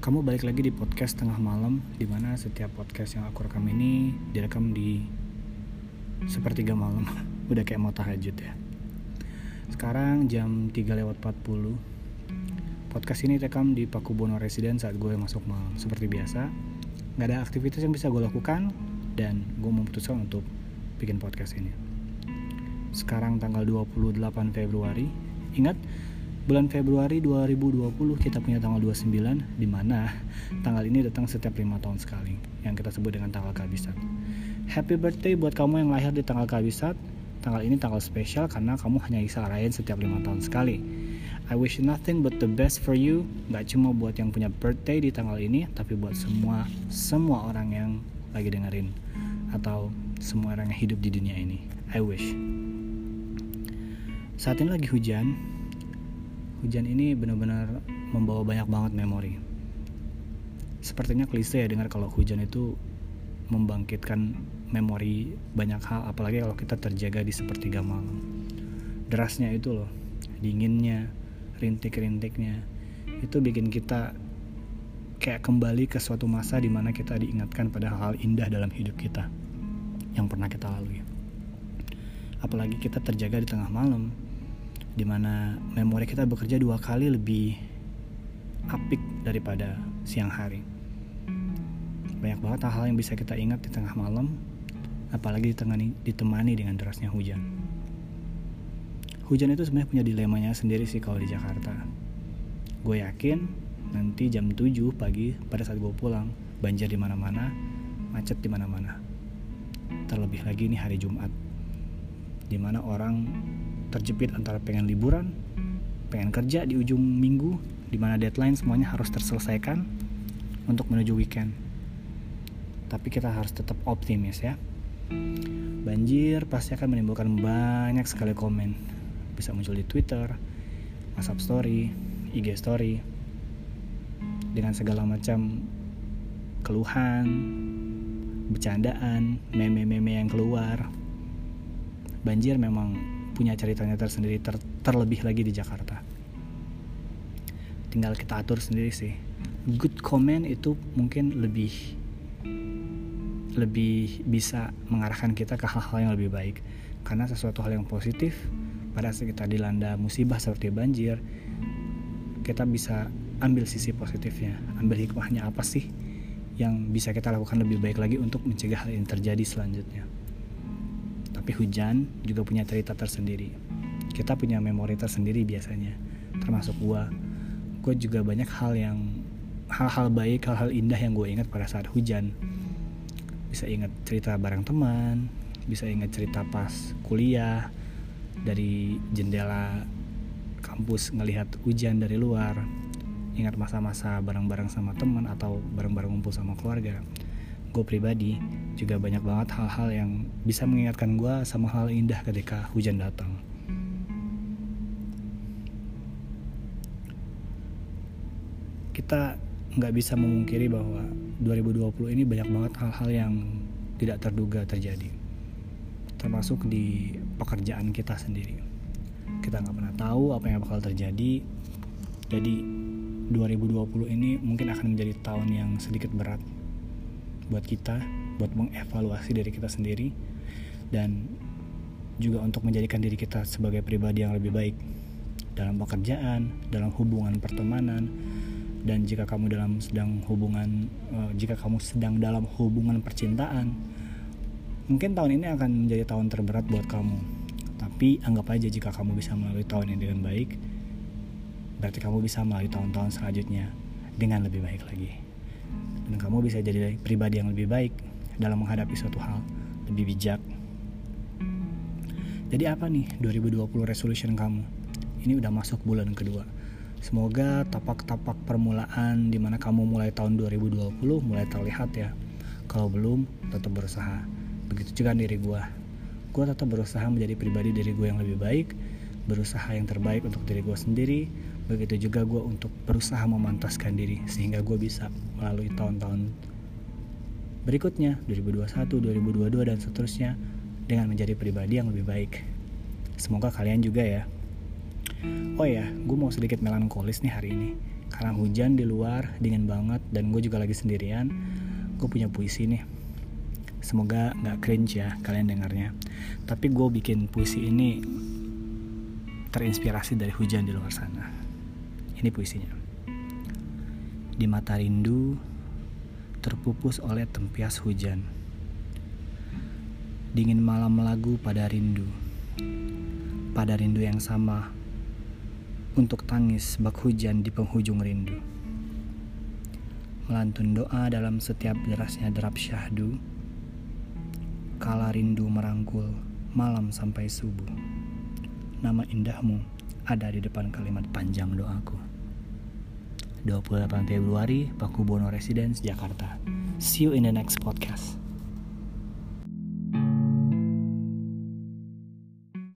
Kamu balik lagi di podcast tengah malam Di mana setiap podcast yang aku rekam ini Direkam di Sepertiga malam. Udah kayak mau tahajud ya. Sekarang jam 3 lewat 40 Podcast ini rekam di Pakubono Residen saat gue masuk malam. Seperti biasa Gak ada aktivitas yang bisa gue lakukan Dan gue memutuskan untuk bikin podcast ini. Sekarang tanggal 28 Februari. Ingat bulan Februari 2020 kita punya tanggal 29 di mana tanggal ini datang setiap lima tahun sekali yang kita sebut dengan tanggal kabisat. Happy birthday buat kamu yang lahir di tanggal kabisat. Tanggal ini tanggal spesial karena kamu hanya bisa rayain setiap lima tahun sekali. I wish nothing but the best for you. Gak cuma buat yang punya birthday di tanggal ini, tapi buat semua semua orang yang lagi dengerin atau semua orang yang hidup di dunia ini. I wish. Saat ini lagi hujan, hujan ini benar-benar membawa banyak banget memori. Sepertinya klise ya dengar kalau hujan itu membangkitkan memori banyak hal, apalagi kalau kita terjaga di sepertiga malam. Derasnya itu loh, dinginnya, rintik-rintiknya, itu bikin kita kayak kembali ke suatu masa di mana kita diingatkan pada hal-hal indah dalam hidup kita yang pernah kita lalui. Apalagi kita terjaga di tengah malam, di mana memori kita bekerja dua kali lebih apik daripada siang hari. Banyak banget hal-hal yang bisa kita ingat di tengah malam, apalagi ditemani, ditemani dengan derasnya hujan. Hujan itu sebenarnya punya dilemanya sendiri sih kalau di Jakarta. Gue yakin nanti jam 7 pagi pada saat gue pulang, banjir di mana-mana, macet di mana-mana. Terlebih lagi ini hari Jumat, di mana orang terjepit antara pengen liburan, pengen kerja di ujung minggu, di mana deadline semuanya harus terselesaikan untuk menuju weekend. Tapi kita harus tetap optimis ya. Banjir pasti akan menimbulkan banyak sekali komen. Bisa muncul di Twitter, WhatsApp Story, IG Story, dengan segala macam keluhan, bercandaan, meme-meme yang keluar. Banjir memang punya ceritanya tersendiri ter terlebih lagi di Jakarta. Tinggal kita atur sendiri sih. Good comment itu mungkin lebih lebih bisa mengarahkan kita ke hal-hal yang lebih baik. Karena sesuatu hal yang positif pada saat kita dilanda musibah seperti banjir kita bisa ambil sisi positifnya ambil hikmahnya apa sih yang bisa kita lakukan lebih baik lagi untuk mencegah hal ini terjadi selanjutnya tapi hujan juga punya cerita tersendiri. Kita punya memori tersendiri biasanya, termasuk gua. Gue juga banyak hal yang hal-hal baik, hal-hal indah yang gue ingat pada saat hujan. Bisa ingat cerita bareng teman, bisa ingat cerita pas kuliah dari jendela kampus ngelihat hujan dari luar. Ingat masa-masa bareng-bareng sama teman atau bareng-bareng ngumpul sama keluarga gue pribadi juga banyak banget hal-hal yang bisa mengingatkan gue sama hal indah ketika hujan datang. Kita nggak bisa memungkiri bahwa 2020 ini banyak banget hal-hal yang tidak terduga terjadi, termasuk di pekerjaan kita sendiri. Kita nggak pernah tahu apa yang bakal terjadi, jadi 2020 ini mungkin akan menjadi tahun yang sedikit berat buat kita buat mengevaluasi diri kita sendiri dan juga untuk menjadikan diri kita sebagai pribadi yang lebih baik dalam pekerjaan, dalam hubungan pertemanan, dan jika kamu dalam sedang hubungan, uh, jika kamu sedang dalam hubungan percintaan, mungkin tahun ini akan menjadi tahun terberat buat kamu. Tapi anggap aja jika kamu bisa melalui tahun ini dengan baik, berarti kamu bisa melalui tahun-tahun selanjutnya dengan lebih baik lagi dan kamu bisa jadi pribadi yang lebih baik dalam menghadapi suatu hal lebih bijak. Jadi apa nih 2020 resolution kamu? Ini udah masuk bulan kedua. Semoga tapak-tapak permulaan di mana kamu mulai tahun 2020 mulai terlihat ya. Kalau belum tetap berusaha. Begitu juga diri gue gue tetap berusaha menjadi pribadi diri gue yang lebih baik berusaha yang terbaik untuk diri gue sendiri begitu juga gue untuk berusaha memantaskan diri sehingga gue bisa melalui tahun-tahun berikutnya 2021, 2022 dan seterusnya dengan menjadi pribadi yang lebih baik. Semoga kalian juga ya. Oh ya, gue mau sedikit melankolis nih hari ini Karena hujan di luar, dingin banget, dan gue juga lagi sendirian. Gue punya puisi nih. Semoga nggak cringe ya kalian dengarnya. Tapi gue bikin puisi ini terinspirasi dari hujan di luar sana. Ini puisinya. Di mata rindu, terpupus oleh tempias hujan. Dingin malam lagu pada rindu. Pada rindu yang sama, untuk tangis bak hujan di penghujung rindu. Melantun doa dalam setiap derasnya derap syahdu, kala rindu merangkul malam sampai subuh. Nama indahmu ada di depan kalimat panjang doaku. 28 Februari, Paku Bono Residence, Jakarta. See you in the next podcast.